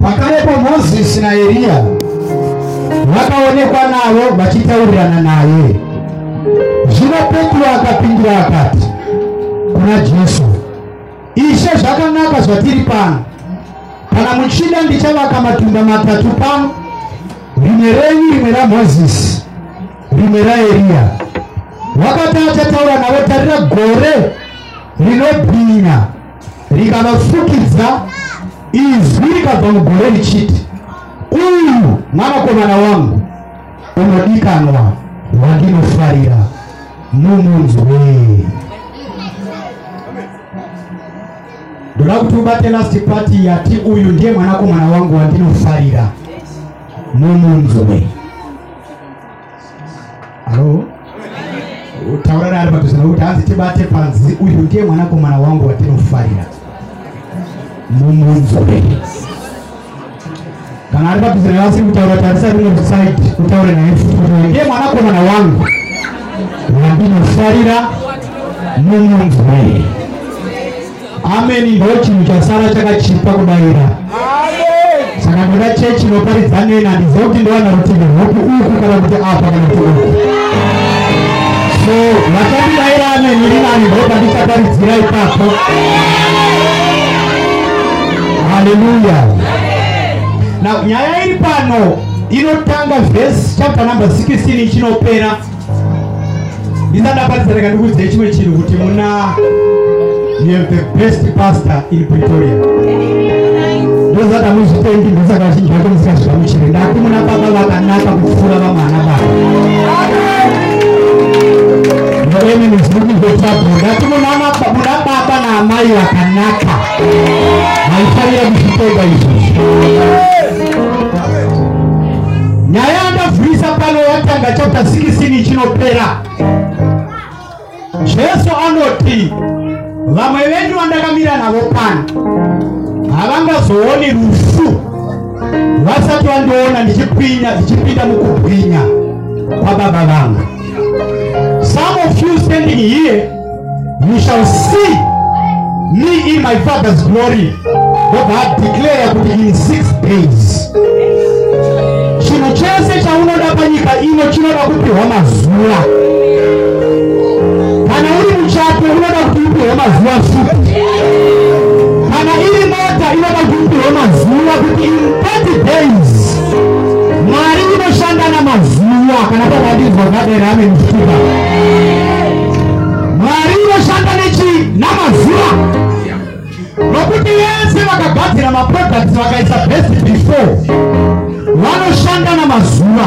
pakarepo mozisi naeriya vakaonekwa navo vachitaurirana naye. Zvino petro akapindura akati kuna jesu ishe zvakanaka zvatiri pano. Kana muchida ndichavaka matumba matatu pano. Rimwe renyu rimwe ramozisi rimwe raeriya vakati achataura navo tarira gore rinobhinya rikavafukidza izwi rikabva chiti. Uyu mwanakomana wangu unodikanwa wandinofarira mumunzwe ndoda kuti ubate last pati yati uyu ndiye mwanakomana wangu wandinofarira mumunzwe alo? Taura raari padhuze nokuti hanzi tibate panzi uyu ndiye mwanakomana wangu watinofarira mumunzwe kana ari padhuze nevasiri kutaura tarisa rimwe saidi kutaure naye. Ndiye mwanakomana wangu. Wandinofarira mumunzwe ameni ndo chinhu chasara chakachipa kubayira. Saka ndoda chechi inoparidza neni handiziva kuti ndowana rutivi rwupi uku kana kuti apa kana kuti uku. So vachandibayira ameni iri nani ndobva ndichaparidzira ipapo haleluya na nyaya iri pano inotanga vhesi chapter number 16 ichinopera ndisada paridza reka ndikuudzei chimwe chinhu kuti muna you have the best pastor in pretoria. Ndozata muzvitendi ndosaka vazhinji vacho musikazvigamuchire ndati muna baba vakanaka kupfuura vamwana baba noemeni zvirikuzotabo ndati muna baba naamai vakanaka vaifarira kuzvitega izvozvo nyaya yandavhurisa pano watanga chapter 16 chinopera jesu anoti. Vamwe venyu vandakamira navo pano. Havangazooni rufu vasati vandiona ndichipinda ndichipinda mukubwinya kwababa vangu some of you standing here you shall see me in my father's glory ndobva adeclare kuti in six days. Chinhu chese chaunoda panyika ino chinoda kupiwa mazuva. Kana uri muchato unoda kuti upiwe mazuva futi kana iri mota inoda kuti upiwe mazuva kuti in 30 days mwari inoshanda namazuva. Kana pakadinzwa kadera ame mfuka mwari inoshanda namazuva nokuti vese vakagadzira maproducts vakaisa best before. Vanoshanda namazuva.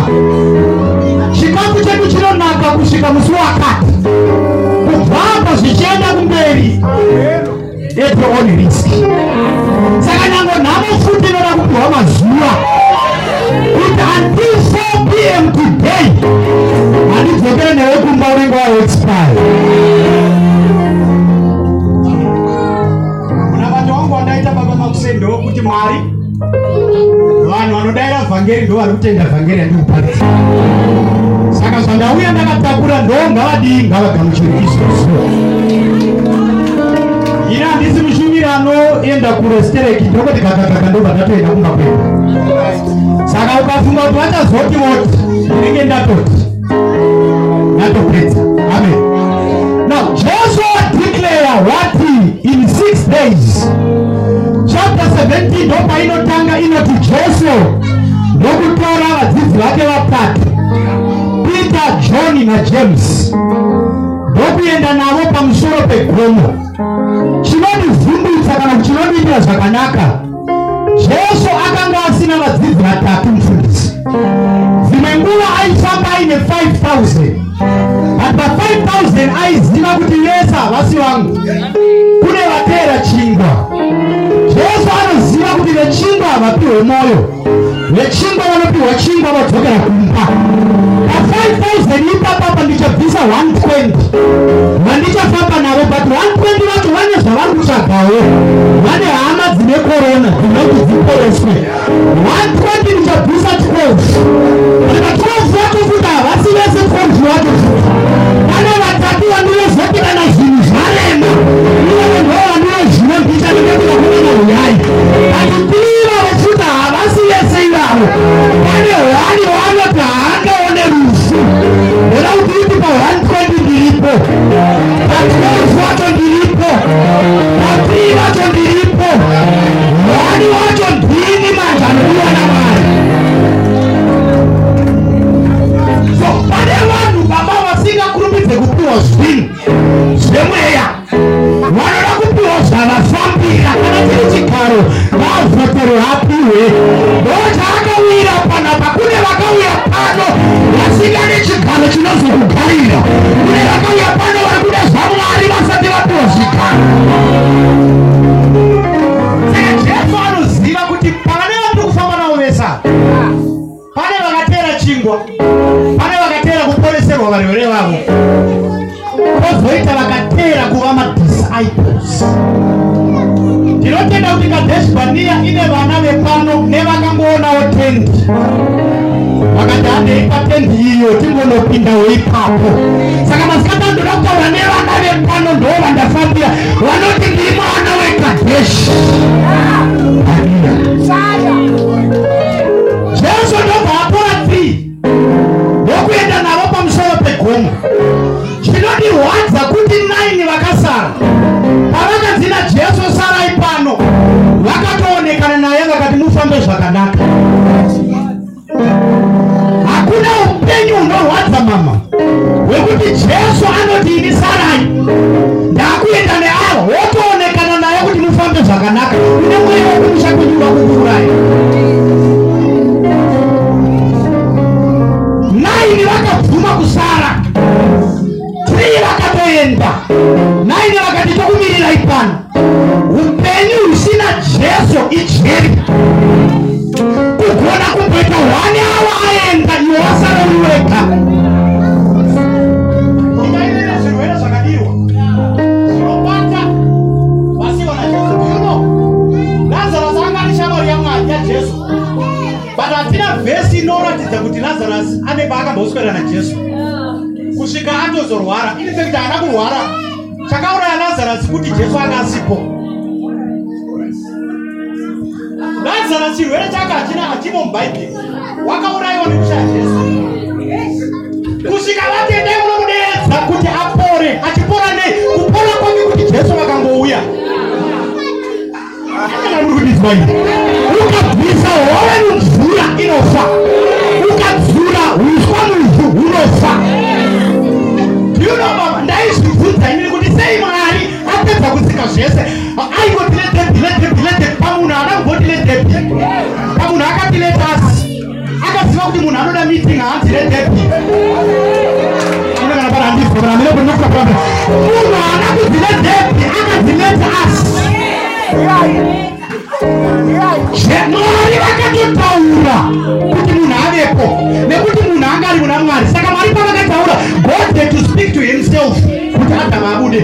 Chikafu chedu chinonaka kusvika musi wakati. Kubvapa zvichienda kumberi. Your own risk. Saka nyango nhamo futi inoda kupiwa mazuva. Kuti until 4 pm today handidzokere newe kumba unenge waexpire makusei ndowokuti mwari vanhu vanodaira vhangeri ndo vari kutenda vhangeri handikuparidza saka zvandauya ndakatakura ndo ngavadii ngavagamuchiri izvozvo ine handisi mushumiri anoenda kurestereki ndokuti kakakaka ndobva ndatoenda kumba kwedu saka ukafunga kuti vachazoti voti ndinenge ndatoti ndatopedza. Amen. Now joshua declare wati in six days chapter 17 ndopainotanga inoti Jesu ndokutora vadzidzi vake vatatu peter john najames ndokuenda navo pamusoro pegomo chinondivhundutsa kana chinondiitira zvakanaka jesu akanga asina vadzidzi vatatu mufundisi dzimwe nguva aifamba aine 5000 but pa5000 aiziva kuti vese havasi vangu kune vateera chingwa jesu anoziva kuti vechingwa havapiwe mwoyo vechingwa vanopiwa chingwa vadzokera kumba. Pa5000 ipapapa ndichabvisa 120 vandichafamba navo but 120 vacho vane zvavari kutsvagawo. Vane hama dzine korona dzinoda kuti dziporeswe 120 ndichabvisa 12 aka 12 vacho futi havasi vese 12 vacho ndipo, hadi ndilipo, katika ufuata ndilipo nevakangoonawo tendi vakati handei patendi iyo timbonopindawo ipapo saka masikati andoda kutaura nevana vepano ndo vandafambira vanoti ndiri mwana wekadheshi hwekuti jesu anoti ini sarai? Ndakuenda neavo wotoonekana naye kuti mufambe zvakanaka. Une mweya wekumusha kwenyu wakukurayi kusvika atozorwara inefekti haana kurwara. Chakauraya lazarus kuti jesu anga asipo. Lazarus chirwere chake hachina hachimo mubhaibheri wakaurayiwa nekushaya jesu. Kusvika vatendai munomudeedza kuti apore achipora nei kupora kwake kuti jesu vakangouya ini ukabvisa hove mumvura inofa. Ukadzura uswa muvhu hunofa ndiunomama ndaizvibvunza inini kuti sei mwari apedza kutsika zvese? Aingoti ledhebhi ledhebhi ledhebhi pamunhu haana kumboti ledhebhi pamunhu akati letasi akaziva kuti munhu anoda meeting haanzi handizwa kana mine kunokura kurambira. Munhu haana kudzi ledhebhi akadzi letasi mwari vakatotaura kuti munhu avepo nekuti munhu anga ari muna mwari saka mwari pavakataura god had to speak to himself kuti adhama abude.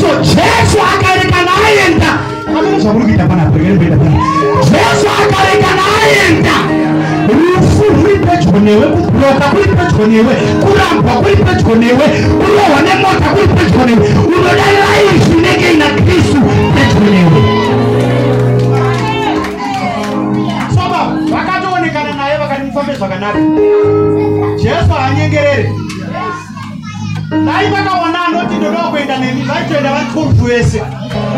So jesu akarekana aenda amene zvamuri kuita panapa rekeremboenda pana jesu akarekana aenda. Rufu ruri pedyo newe kubhuroka kuri pedyo newe kurambwa kuri pedyo newe kurohwa nemota kuri pedyo newe unoda laifi inenge ina kristu pedyo newe. Soba vakatoonekana naye vakati mufambe zvakanaka. Jesu haanyengerere dai vakaona anoti ndoda kuenda nemi vaitoenda vari 12 vese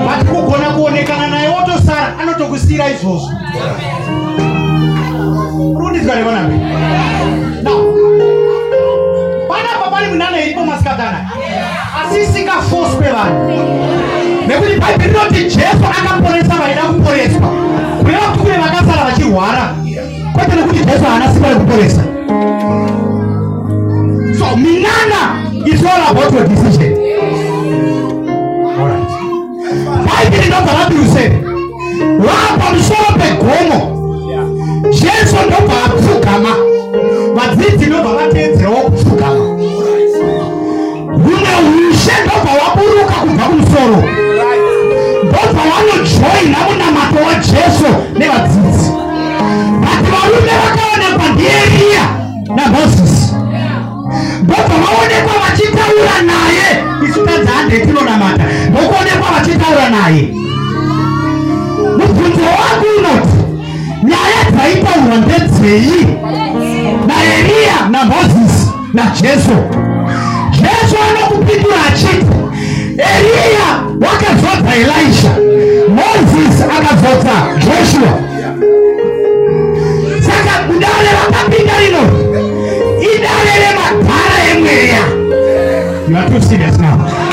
vati kugona kuonekana naye wotosara anotokusiyira izvozvo. Rundizwa nevanambe panapa pani munana iripo masikatana asi isingafoswe vanhu nekuti bhaibheri rinoti jesu akaporesa vaida kuporeswa. Kureva kuti kune vakasara vachirwara. Kwete nekuti jesu haana simba rekuporesa. So minana is all about your decision ndobva vati rusere vapamusoro pegomo jesu ndobva apfugama vadzidzi ndobva vateedzerawo kupfugama humwe ushe ndobva waburuka kubva kumusoro ndobva vanojoina munamato wajesu nevadzidzi vati varume vakaonekwa ndieriya namozisi ndobva vaonekwa vachitaura naye isu tadzi handetinomamata ndokuonekwa vachitaura naye nyaya dzaitaurwa ndedzei naeriya namozisi najesu jesu. Anokupindura achiti eriya wakazodza elisha. Mozisi akazodza joshua. Saka dare rakapinda rino idare remadhara emweya. You are too serious now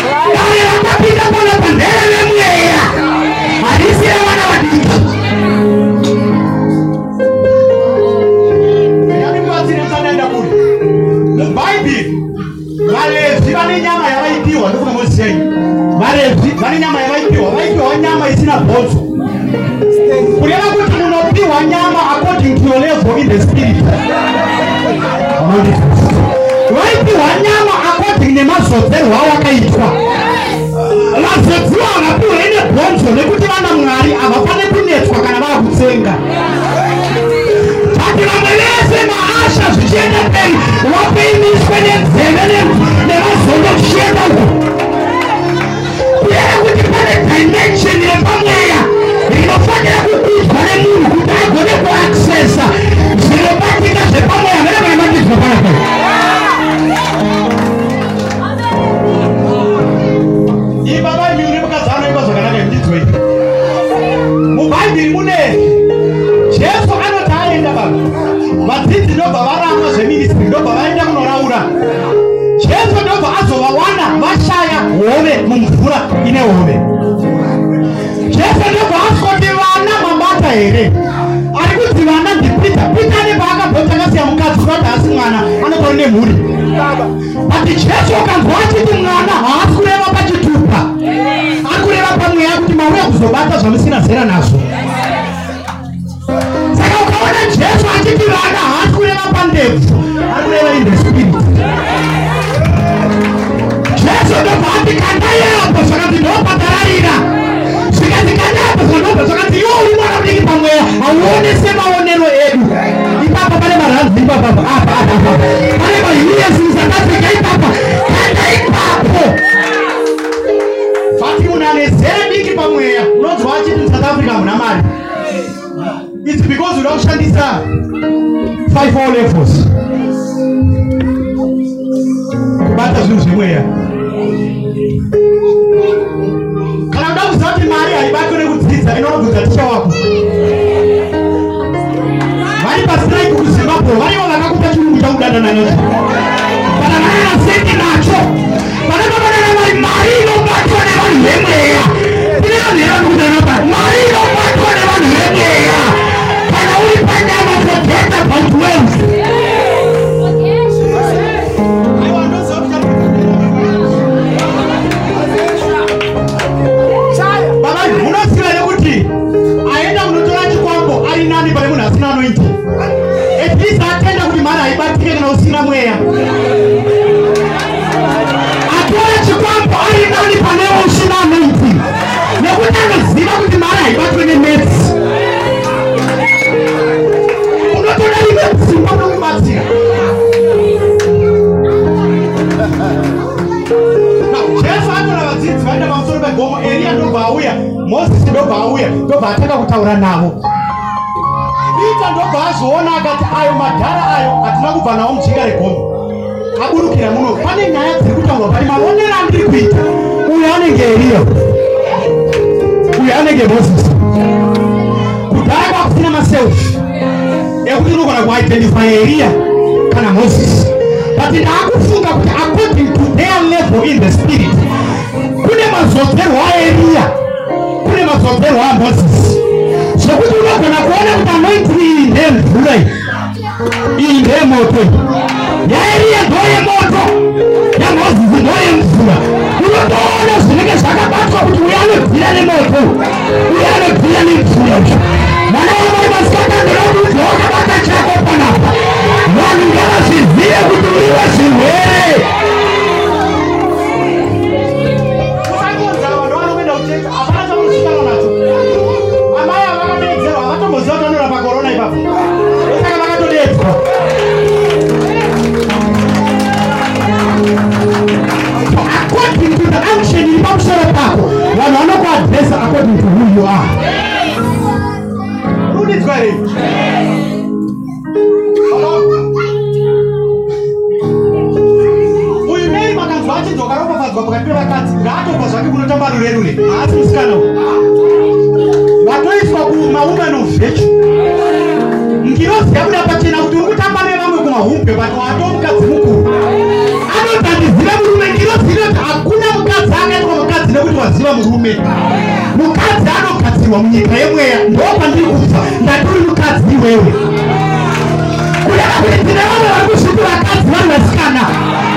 kandayapo zvakati ndopatararira zvikati kandayapo zvanobva zvakati iwo uri mwana mudiki pamweya hauone semaonero edu. Ipapa pane maranzi ipapapa apa apa pane mahiyes musouth africa ipapa kanda ipapo. Vati munhu ane zera diki pamweya unonzwa achiti musouth africa hamuna mari. Its because uda kushandisa 5 levels. Kubata zvinhu zvemweya kuti mari haibatwe nekudzidza inonobvudza ticha wako vari pasiraiki kuzimbabwe varivo vakakupa chirungu chakudanana nacho kana vanana sendi nacho vanatodanana vari mari inobatwa nevanhu vemweya tinevanhuyevanikudanapa mari inobatwa nevanhu vemweya kana uri panyama fodheta pa12 baba These are akati ayo madhara ayo hatina kubva nawo mujinga regomo aburukira muno. Pane nyaya dziri kutaurwa pari maonero andiri kuita uyo anenge eriya uyo anenge mozisi kudhara kwakusina maselfi ekuti unogona kuidentify eriya kana mozisi but ndaakufunga kuti according to their level in the spirit. Kune mazodzerwo aeriya kune mazodzerwo amozisi zvokuti unogona kuona kuti anoitiri iyi ndemvura iyi iyi ndeyemoto yaeriya ndoyemoto yamozisi ndoyemvura unotoona zvinenge zvakabatwa kuti uyo anobvira nemoto. Uyo anobvira nemvura mwana wamai masikatandira kuti wakabata chako panapa. Vanhu ngavazvizive kuti uriwe zvirwere kuti ndiri pamusoro pako. Vanhu vanokuadresa according to who you are. Rudidzwa here uyu meri makanzwa achinzi wakaropafadzwa pakati pevakadzi ngaatobva zvake kunotamba rurerure haasi musikanawo watoiswa kumawoman of virtue ndinoziva kuda pachena kuti uri kutamba nevamwe kumahumbe but watomukadzi mukuru murume ngirozi inoti hakuna mukadzi akaitwa mukadzi nekuti waziva murume. Mukadzi anogadzirwa munyika yemweya. Ndo pandiri kubva ndatiri mukadzi iwewe. Kureva kuti tine vamwe vari kusviti vakadzi vari vasikana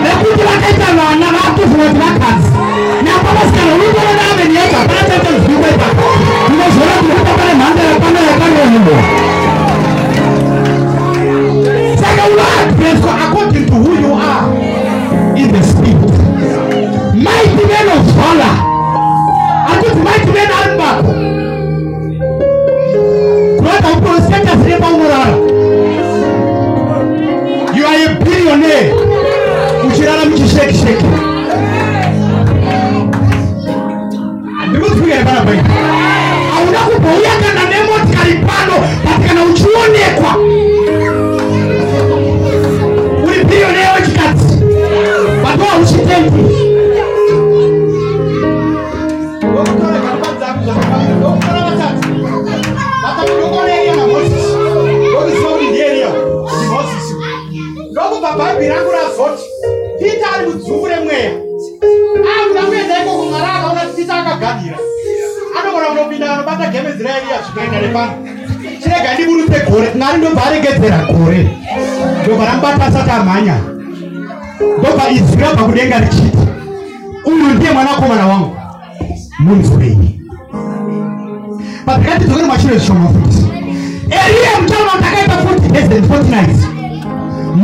nekuti vakaita vana vakuziva kuti vakadzi. Napa vasikana yacho hapana chaita zvikwa ipapo ndinoziona kuti kutapane mhando yakwana yakarohembo saka unoadreswa according to who you are in the spirit mighty men of valor akuti mighty men ari mubako kunoita uprofeta zvine paunorara you are a billionaire. Uchirara muchishekisheki gemedzi raeriya zvikaenda nepano chirega ndiburutse gore mwari ndobva aregedzera gore. Ndobva ramubata asati amhanya. Ndobva izwi rabva kudenga richiti uyu ndiye mwanakomana wangu. Munzwei. Patakatidzokere mashure zvishoma futi eriya mutauro takaita 40 days and 40 nights.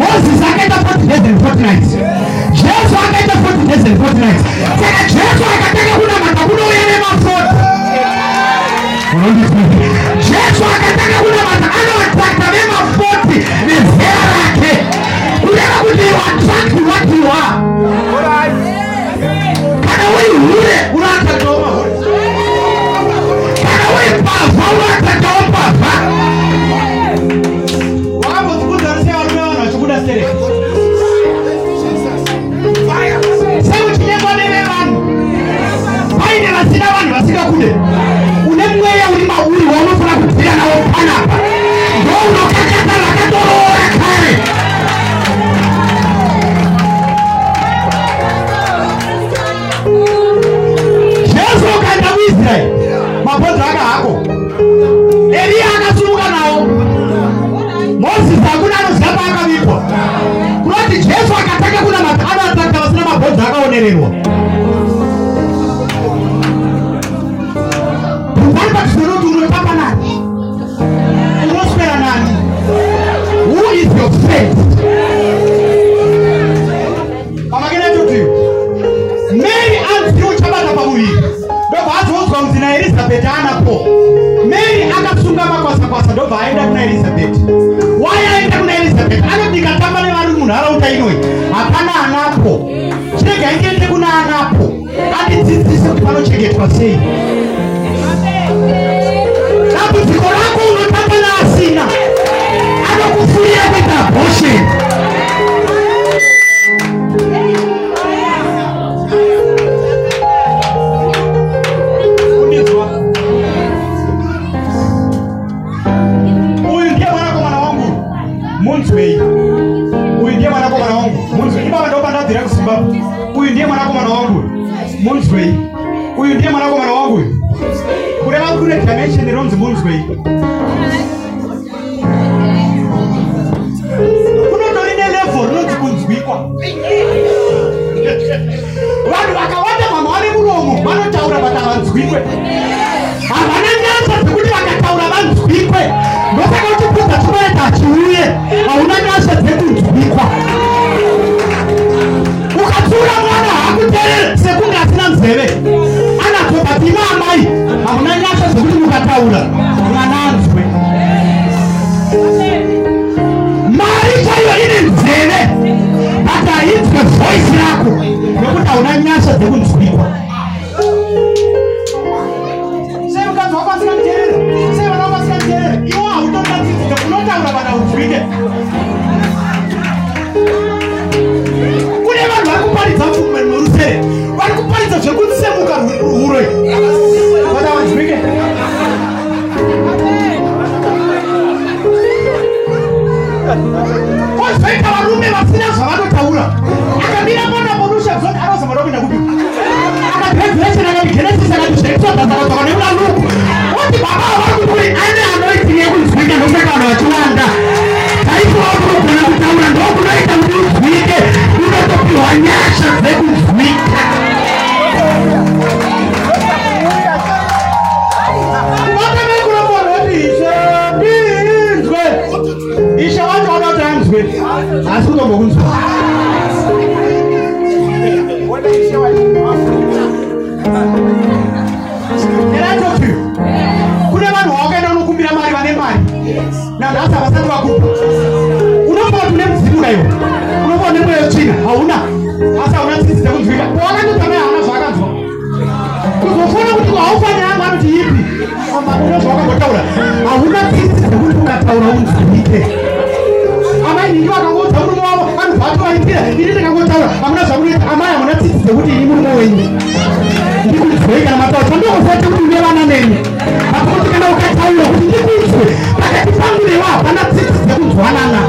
Moses akaita 40 days and 40 nights. Jesu akaita 40 days and 40 nights. Saka jesu akatanga kunamata kunouya nemafoti jesu akatanga kunamata anoatracta vemafoti nezera rake. Kureva kuti watracti what you are kana uri hure unoatractawo mahure kana uri pavha unoatractawo pavha wakambozvibudza sei varume vanhu vachikuda sereka sekuchinyengwa neve vanhu. Paine vasina vanhu vasingakude uri waunofana kubvira nawo panapa ndo unokakata vakatoroora kare jesu ukaenda kuisraeri mabhodzi aka hako eriya akasununga nawo mozisi hakuna anoziva paakavipwa kunoti jesu akatanga kuna anoataka vasina mabhodzi akaonererwa see. Achiuye hauna nyasha dzekunzwikwa ukatsiura mwana haakuteerere sekunge asina nzeve. Anadzo bati ima amai hamuna nyasha dzekuti mukataura. Mwana anzwe. Mari chaiyo ine nzeve. But hainzwe voisi rako nekuti hauna nyasha dzekunzwikwa vachiwanda taipookugona kutaura ndokunoita kuti uzwike kunotopiwa nyasha dzekuzwika asi kutombokunzwa. Unombaa kuti une mudzimu kaiwo unombaa une mweyo tsvina hauna asi hauna tsitsi dzekunzwika wakatotama haana zvaakanzwa kuzofuna kuti haufanira angu anoti ipi unozva wakambotaura hauna tsitsi dzekuti ukataura unzwike amai ningi vakangoudza murume wavo anobva atovaitira ini ndingangotaura hamuna zvamunoita amai hamuna tsitsi dzekuti ini murume wenyu ndikunzwei kana mataura chandokosati kuti une vana neni akuti kana ukataura kuti ndikunzwe pakati pangu newe hapana tsitsi dzekunzwanana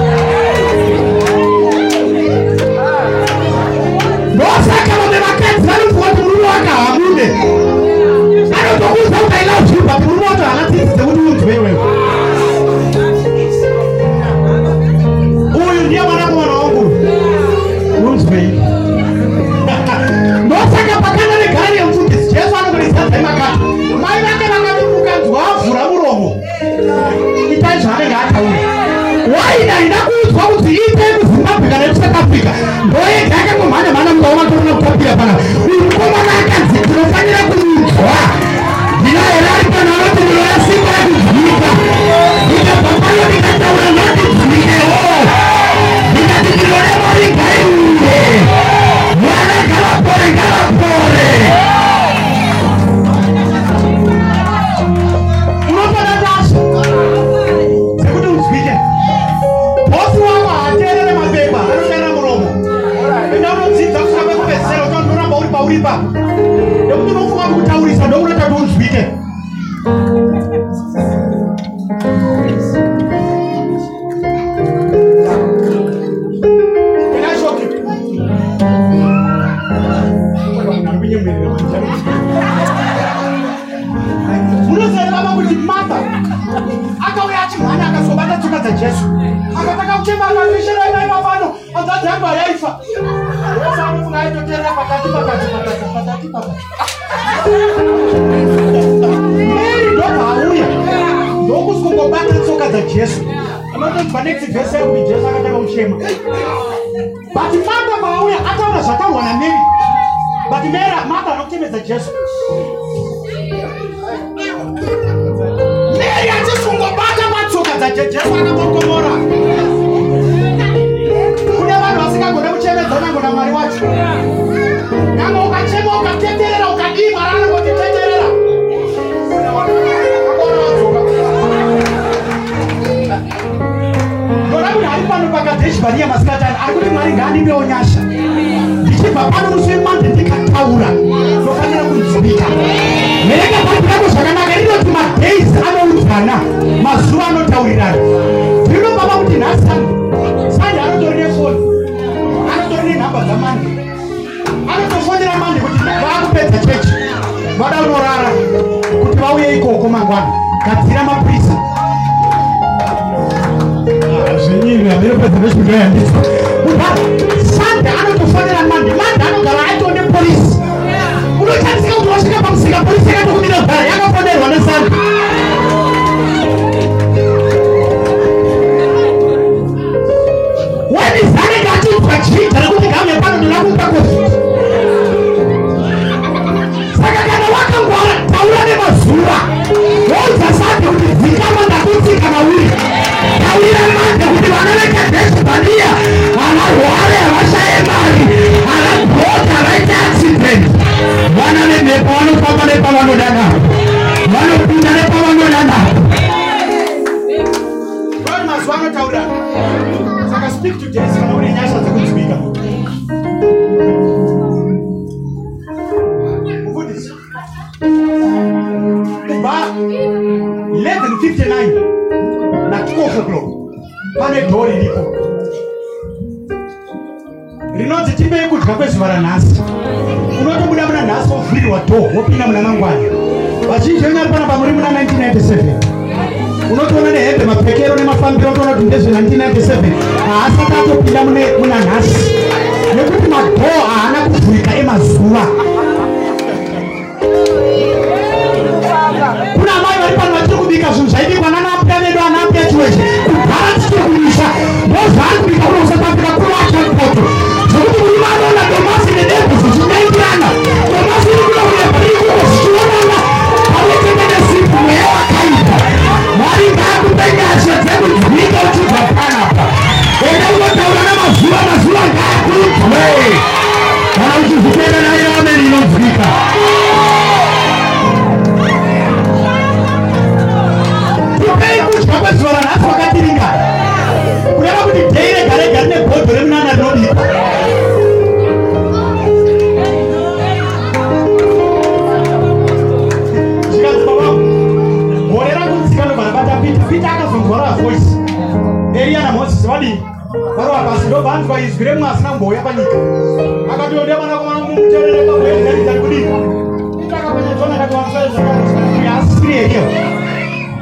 ndosaka vamwe vakadzi vanobvuwa kuti murume wakahamude anotokuudza kuti i love you but murume wacho hana tsitsi dzekuti unzwe iwewe kopi kan. mau mana-mana, mau melompat pernah kopi apa? Pauripa nekuti unofunga kukutaurisa ndounota kuti unzwike anotonzwa next vhesi yakuti jesu akataka kuchema. But martha paauya ataura zvataurwa namary but mary martha anokutemedza jesu pakadeshi bhariya masikatani ari kuti mwari ngaandipewo nyasha ndichibva pano musi wemande ndikataura ndofanira kunzwika verenga bhaibhuri rako zvakanaka rinoti madays anoudzana mazuva anotaurirana ndino baba kuti nhasi Yes. ಆ ಸಿಕ್ಕಾತು ಪಿಲ್ಲಮ್ಮನೆ ಉನ್ನಾನಾಸ್ ನೆಗುಟ್ಟು ಮಾ ಧೋ ಆನ ndobva anzwa izwi remwasina kumbouya panyika akati ode mwanakomana mumutererekauyaari kudii takapanyadzona akatiwaasisiri eriyo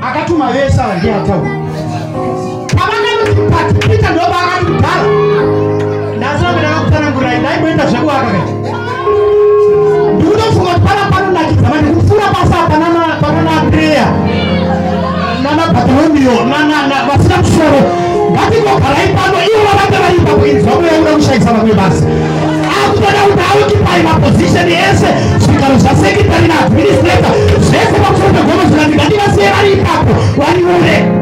akatuma vese ava ndiye ataura pavakanoti pati pita ndoba akati kudhara ndasinakuendaka kutsanangurai ndaimboenda zvekuaka kai ndikutofunga kuti pana panonakidza mani kupfuura basa pananapreya nanabatolomio vasina musoro. Ngatingogarai pano ivo ipapo variure jesu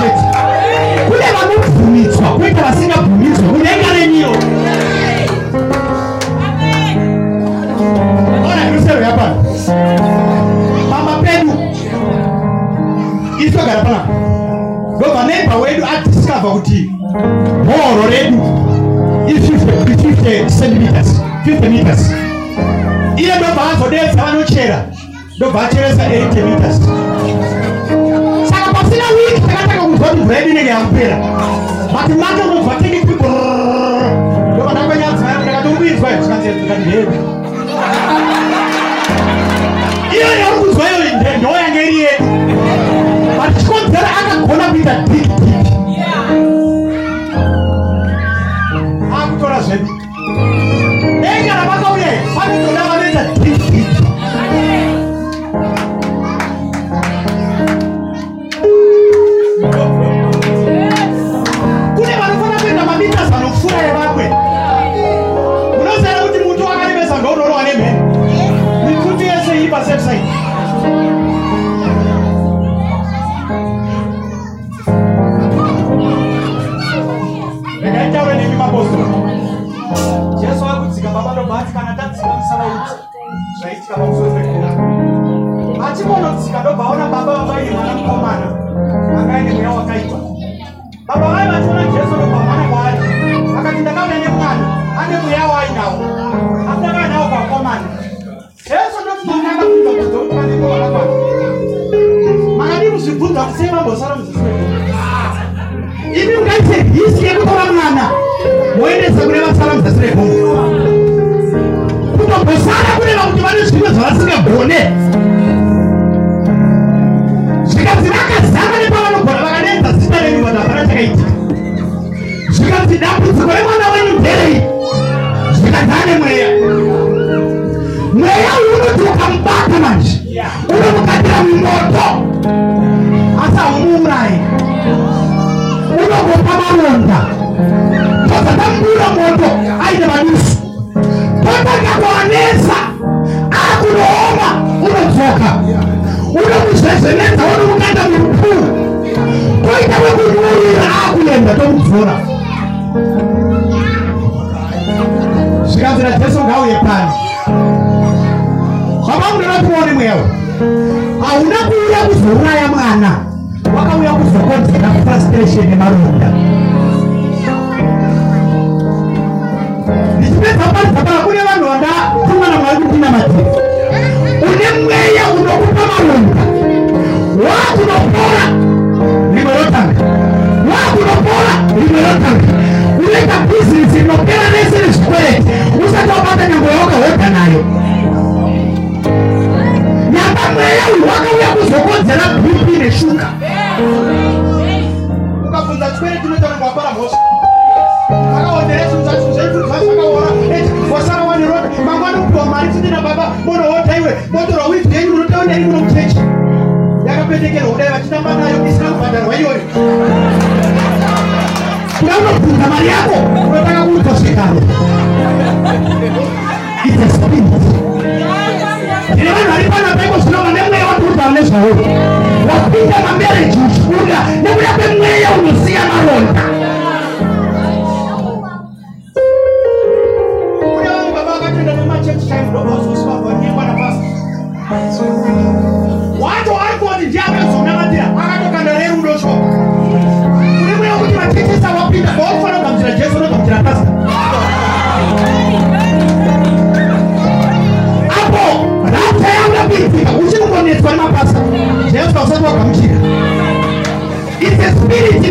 muchete kune vanobvumidzwa kuita vasingabvumidzwa. Mudenga renyiro ona irusero yapano. Mama pedu. Iri togara panapa ndobva neighbor wedu adiscover kuti horo redu iri 50 centimeters 50 meters. Iye ndobva azodedza vanochera ndobva acheresa 80 meters mvura yedu inenge yakupera but make ndobva ndakanyadzimai ndakatombinzwa zvikanzikati hedu iyo yauri kunzwa iyo ndo yange iri yedu but chikonzero akagona kuita big mapostoro jesu akudzika baba ndobati kana tadzika musavaudzi zvaitika pamusoro pekura achimonodzika ndobvaona baba vabaine mwana mukomana angaine mweya wakaipa. Baba vai vachiona jesu ndobvamana kwaari akati ndakauya nemwana ane mweya waainawo asi ndakauya nawo kwakomana jesu ndofunaka kubvunza bvunzo kuti paneko vakakwana makadi kuzvibvunza kusei mambosara muzisiwe imi mungaite hisi yekutora mwana moendesa kune vasara muzasi regomo kutombosara kureva kuti vane zvimwe zvavasingagone. Zvikanzi vakazama nepavanogona vakanenza zita renyu vanhu hapana chakaitika zvikanzi dambudziko remwana wenyu nderei? Zvikanzi ane mweya. Mweya uyu unoti ukamubata manje. Unomukatira mumoto. Asi haumuurayi unongopa maronda tozatamubuda moto aine madusu. Totanga kuanesa akunooma unodzoka. Unomuzvezvenedza unomukanda murupuu toita wekumuurira akuenda tomudzora. Zvikanzira jesu ngauye pani timuone mweyawo hauna kuuya kuzouraya mwana. Wakauya kuzokonzera frustration nemaronda ndichipedza kuparidza paa kune vanhu vandatumwa namwari kuti ndinamatiri une mweya unokupa maronda wakunopora rimwe rotanga wakunopora rimwe rotanga unoita bhizinesi inopera nese nezvikwereti usati wabata nyango yaoga wega nayo nyamba mweya uyu wakauya kuzokonzera bp neshuka ukabvunza chikwereti unotaura wapara mhosva monoota iwe motorwa wivhi yenyu unotaonei muno muchechi. Yakapendekerwa kudai vachitamba nayo isina kubhadharwa iyoyo. Kuda unobvunza mari yako unotanga kuudzwa zvikaro its spirit ndine vanhu vari pana paipo zvino vane mweya wakutaura nezvavo wapinda mamereji uchibuda nekuda kwemweya unosiya maronda wacho ari kuti ndiye akazonamatira akatokanda rerudo shoko kune mweya wekuti machechesa wapinda vaufana kugamuchira jesu unogamuchira pasa apo rata yanga kuitika uchikungonetswa nemapasa jesu ausati wagamuchira. Its a spirit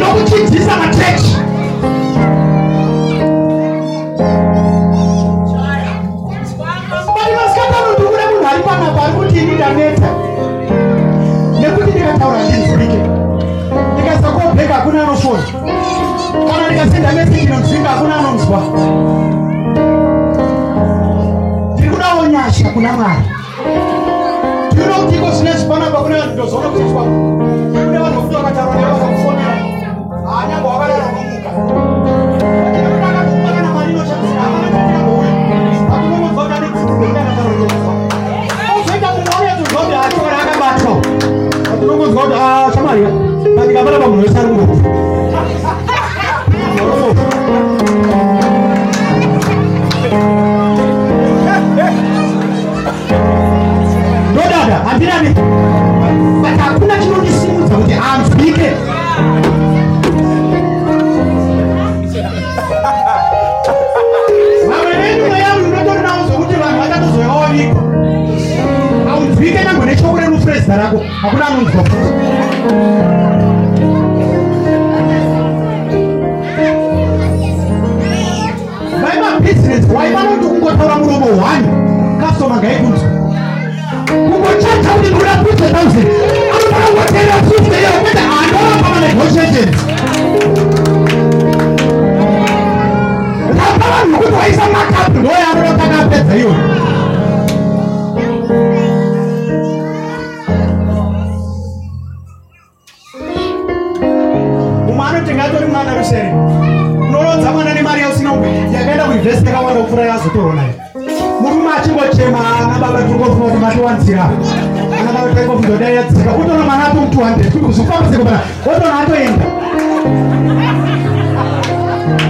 200 kuzofamba sekopana otoona atoenda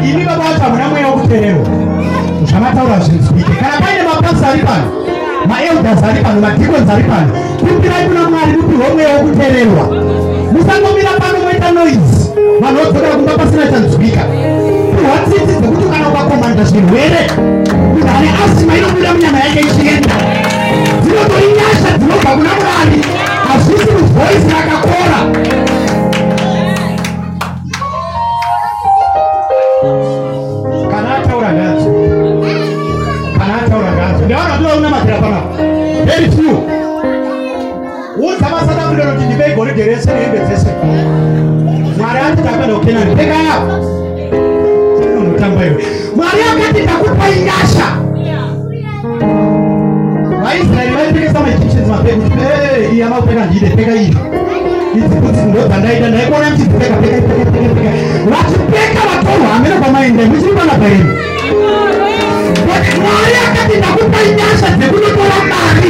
imi baba vacho hamuna mweya wekuteererwa zvamataura zvinzwike kana paine mapasa ari pano maelders ari pano madhikons ari pano kumbirai kuna mwari mupihwe mweya wekuteererwa musangomira pano moita noise. Vanhu vodzokera kumba pasina chanzwika pihwa tsitsi dzekuti kana ukakomanda zvirwere munhu ane asima inobuda munyama yake ichienda dzinotori nyasha dzinobva kuna mwari hazvisi muvhoisi rakakora very few udza masouth africa kuti ndivei goridhe rese nehembe dzese mwari ati takwenda kukenani peka yapo unotamba iwe mwari akati ndakupai nyasha vaisraeri vaipekesa maegyptians mapeka kuti "Eh, iyi amakupeka ndide peka iyi idzi kuti ndobvandaita ndaikuona muchidzipeka peka peka peka peka vachipeka vatorwa hamene kwamaenda muchiri panapa inu But mwari akati ndakupai nyasha dzekunotora mari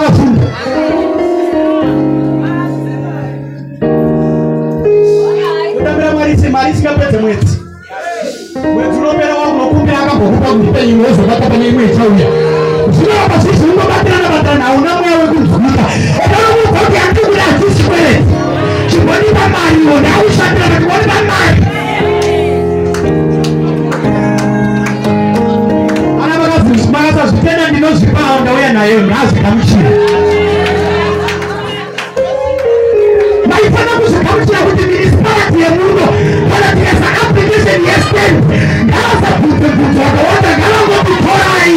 akambokupa kundipenyu wozobata pane imwe ichauya. Zvinoramba zvizvi ungobatirana batirana hauna mweya wekunzwika ekanomuudza kuti handikuda hatisi kwereti chimbonipa mari iwo ndaushatira kuti wonipa mari. Ana makasazvitenda ndinozvipawo ndauya nayo ndazvikamuchira maifana kuzvikamuchira kuti minisipality yemuno kana tikasa application hai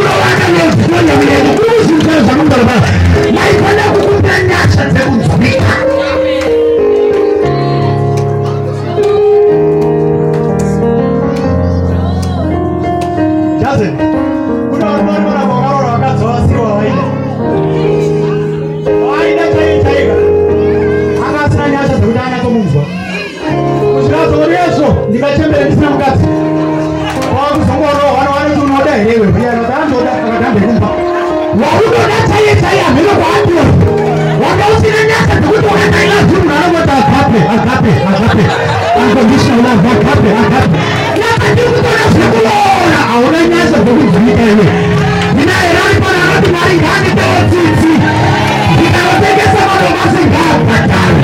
unaona kufanya vile roho ọdẹ yìí rẹ fún yẹn dáhùn ọdẹ ọdẹ bẹ̀rù bọ. wọ́n wúlò náà sáyé sáyé àmì ló wàá dùn. wọ́n náà sì ní ẹsẹ̀ tó wúlò náà náà yóò dùn náà wọ́n ta àkápẹ̀ àkápẹ̀ àkápẹ̀ àgbẹ̀bíṣẹ̀ náà bá àkápẹ̀ àkápẹ̀. láti wúlò náà sì wúlò ọ̀rọ̀ àwọn ẹni ẹsẹ̀ tó wúlò ní ẹ̀rọ. ìná ìlà ń bọ̀ náà lọ́dún wáyé ìyá ní bẹ́ẹ̀ tí tí. ìdáwọ̀ tẹ́gẹ́ sábà ló bá sì gbà pàtàkì.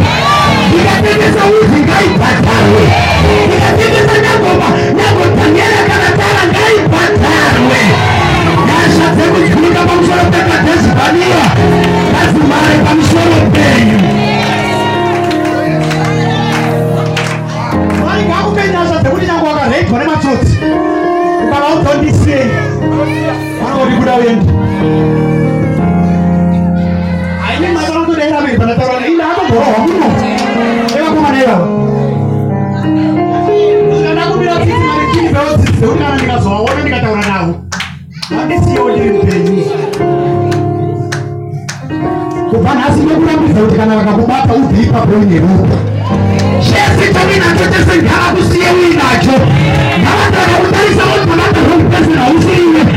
ìdá tẹ́gẹ́ sáwọ́ ìdíkà ìpàtàkì. ìdá tẹ́gẹ́ sáwọ́ ngaibhadharwe nyasha dzekuzvika pamusoro pekadhezibhaniwa ngadzimare pamusoro penyu. Mwari ngaakupe nyasha dzekuti nyange wakareidwa nematsotsi ukava udzondisei vanongoti kuda uende. Haine mberi panataurana ine atomborohwa muno ekakomana ivava ndakumira tsitsi mari chini pewo tsitsi dzekuti kana ndikazovaona ndikataura navo vandisiyewo ndiri mupenyu kubva nhasi nokurambidza kuti kana vakakubata uine ropa chese chavinacho chese ngavakusiye uinacho ngavati vakakutarisa kuti panaka zvokupesera usiriwe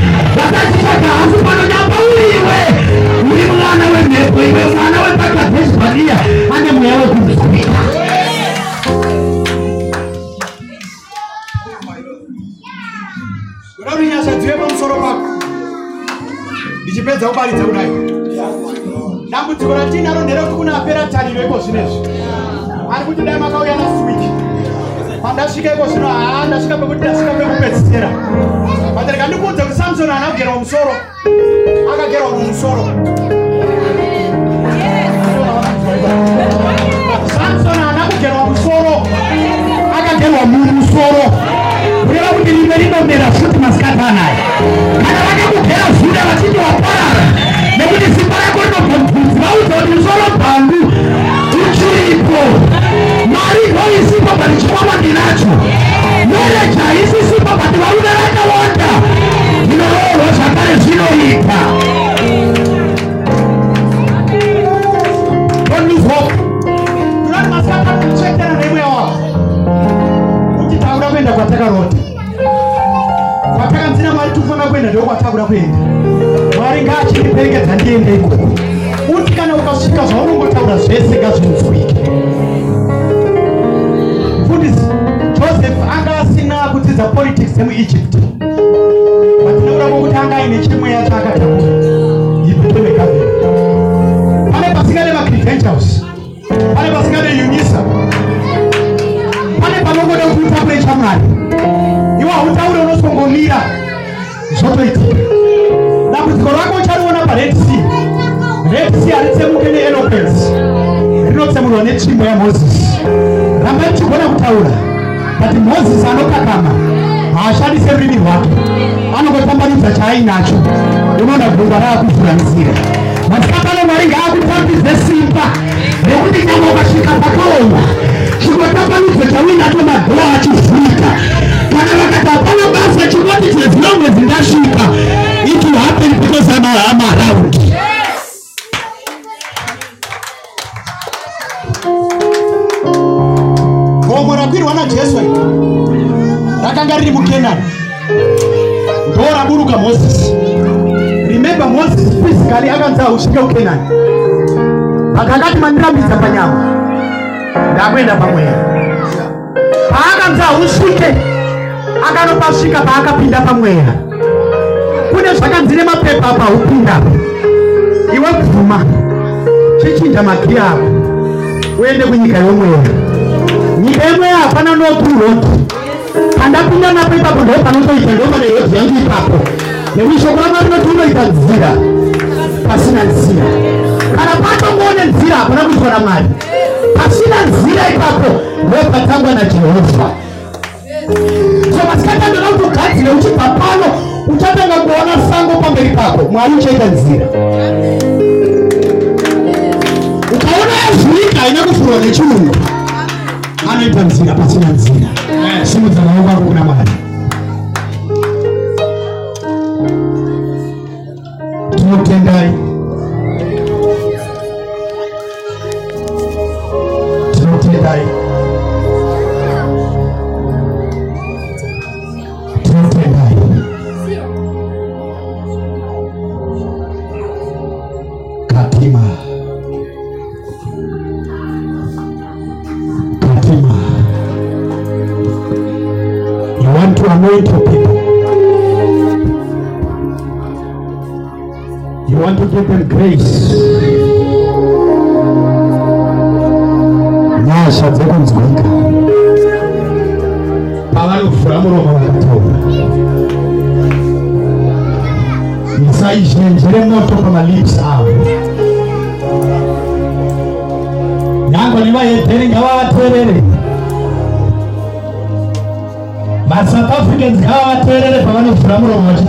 iko zvinezvi ari kuti dai makauya naswiki pandasvika iko zvino haa ndasvika pekuti ndasvika pekupedzisira. Batereka ndikuudze kuti samusoni haana kugerwa musoro akagerwa mumusoro. Samusoni haana kugerwa musoro akagerwa mumusoro kureva kuti rimwe rinomera futi masikati anaya kana vakakugera zvuda vachiti waparara nekuti simba rako rinobva mubvudzi vaudza kuti musoro bhangu uchiripo mari ndoisipo bati chikwama ndinacho mereja isisipo bati varume vakawanda ndinoroorwa zvakare kuti kuenda kwatakarota kwatakanzina mwari tofana kuenda ndiko kwatakuda kuenda. Mwari ngaachiperekedza ndiende ikoko. Uti kana ukasvika zvaunongotaura zvese ngazvinzwike za politics mu Egypt. Batinabura mu gutanga imikimwe ya cyakatatu yibutome kabe. Bane basigale ba Christian House. Bane basigale UNISA. Bane panogoda kuta kule chamani iwa utaure unosongomira. Zoto iti. Dambudziko rako uchariona pared sea. Red sea haritsemuke neeloquence rinotsemurwa netsvimbo yamozisi rambai tichigona kutaura. Kuti mozisi anokakama haashandise rurimi rwake. Anongotambanudza chaainacho unoona gungwa raakuvhuranzira masikapano mwari ngaakutambidze simba. Rekuti nyama ukasvika pakaoma chingotambanudza chauinacho magoa achivhurika. Kana vakati hapana basa chingoti chezino mwedzi ndasvika. It will happen because I'm, I'm around. Gomo rakawirirwa najesu riri mukenani ndo raburuka mozisi remember moses physically akanzi ausvike kukenani akangati mandiramidza panyama. Ndakuenda pamweya. Paakanzi ausvike akanopasvika paakapinda pamweya. Kune zvakanzi nemapepa apa upindapo iwe bvuma chichinja magiya ako uende kunyika yomweya. Nyika yemweya hapana nokuroti Andapinda napo ipapo ndo panotoita ndo maana yetu yangu ipapo. Nemisho kwa maana tunoita nzira. Pasina nzira. Anapata muone nzira hapo na mtu ana. Pasina nzira ipapo ndo patangwa na Jehova. So maskata ndo mtu kati na uchi papano kuona sango pamberi pako. mwari uchaita nzira. Ukaona nzira inakufuruga chungu anoita nzira pasina nzira simudza maoko ako kuna mwari tinotendai podia ter três. Nossa, até com desbanca. Falaram framo no manto. Nisai gente, ele não toca na lips nyango nivayetere ngavavatwerere masouth africans ngavavatwerere pavanofura muromo vachi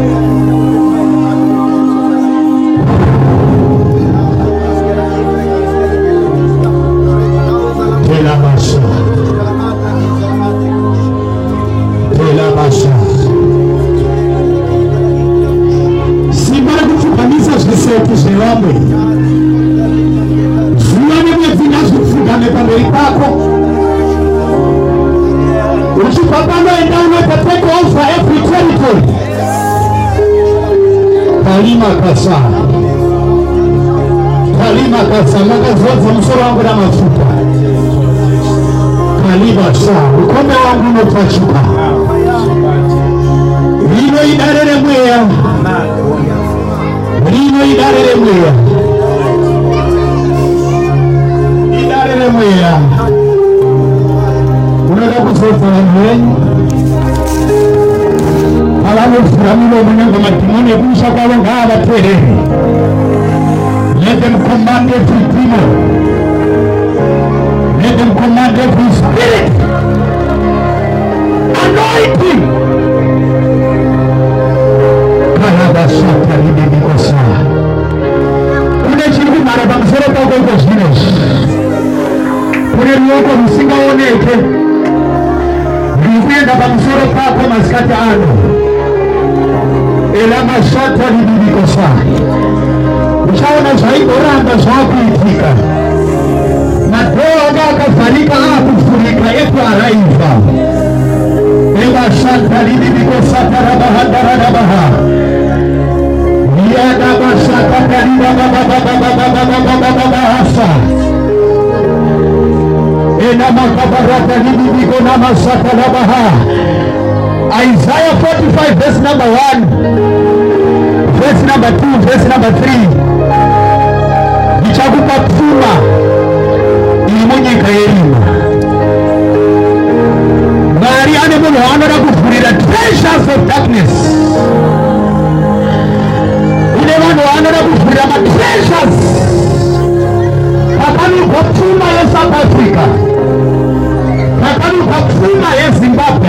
santos de homem. Viane mwevinazwe kufungane pamberi pako uchipambanaenda unoita take over every territory kalima kasa kalima kasa vamos musoro wangu na mafuta wanaliba sawa ukombe wangu umepachuka lino idarere mweya lino idarere mweya idarere mweya unaenda kusosa wenyu alamufuramile omunengo matimone kunsha kwabo ngaabaterere lete mkombande fitimo let them command every spirit anointing karabasata lidibikosa kune chiri kumhara pamusoro pako iko zvinezvi kune ruoko rusingaoneke ruri kuenda pamusoro pako masikati ano elamasata lidibikosa uchaona zvaigoramba zvaakuitika Roho akafarika akufurika yetu araifa ebasantalidilikosataradahadarabaha yadamasakatalibabababababababahasa enamakabaratalididikonamasatalabaha Isaiah 45 verse number 1 verse number 2 verse number 3 nichakupa pfuma iri munyika yerima mwari ane munhu waanoda kuvhurira treasures of darkness. Une vanhu vaanoda kuvhurira matreasures. Pakanogwa pfuma yesouth africa takanuka pfuma yezimbabwe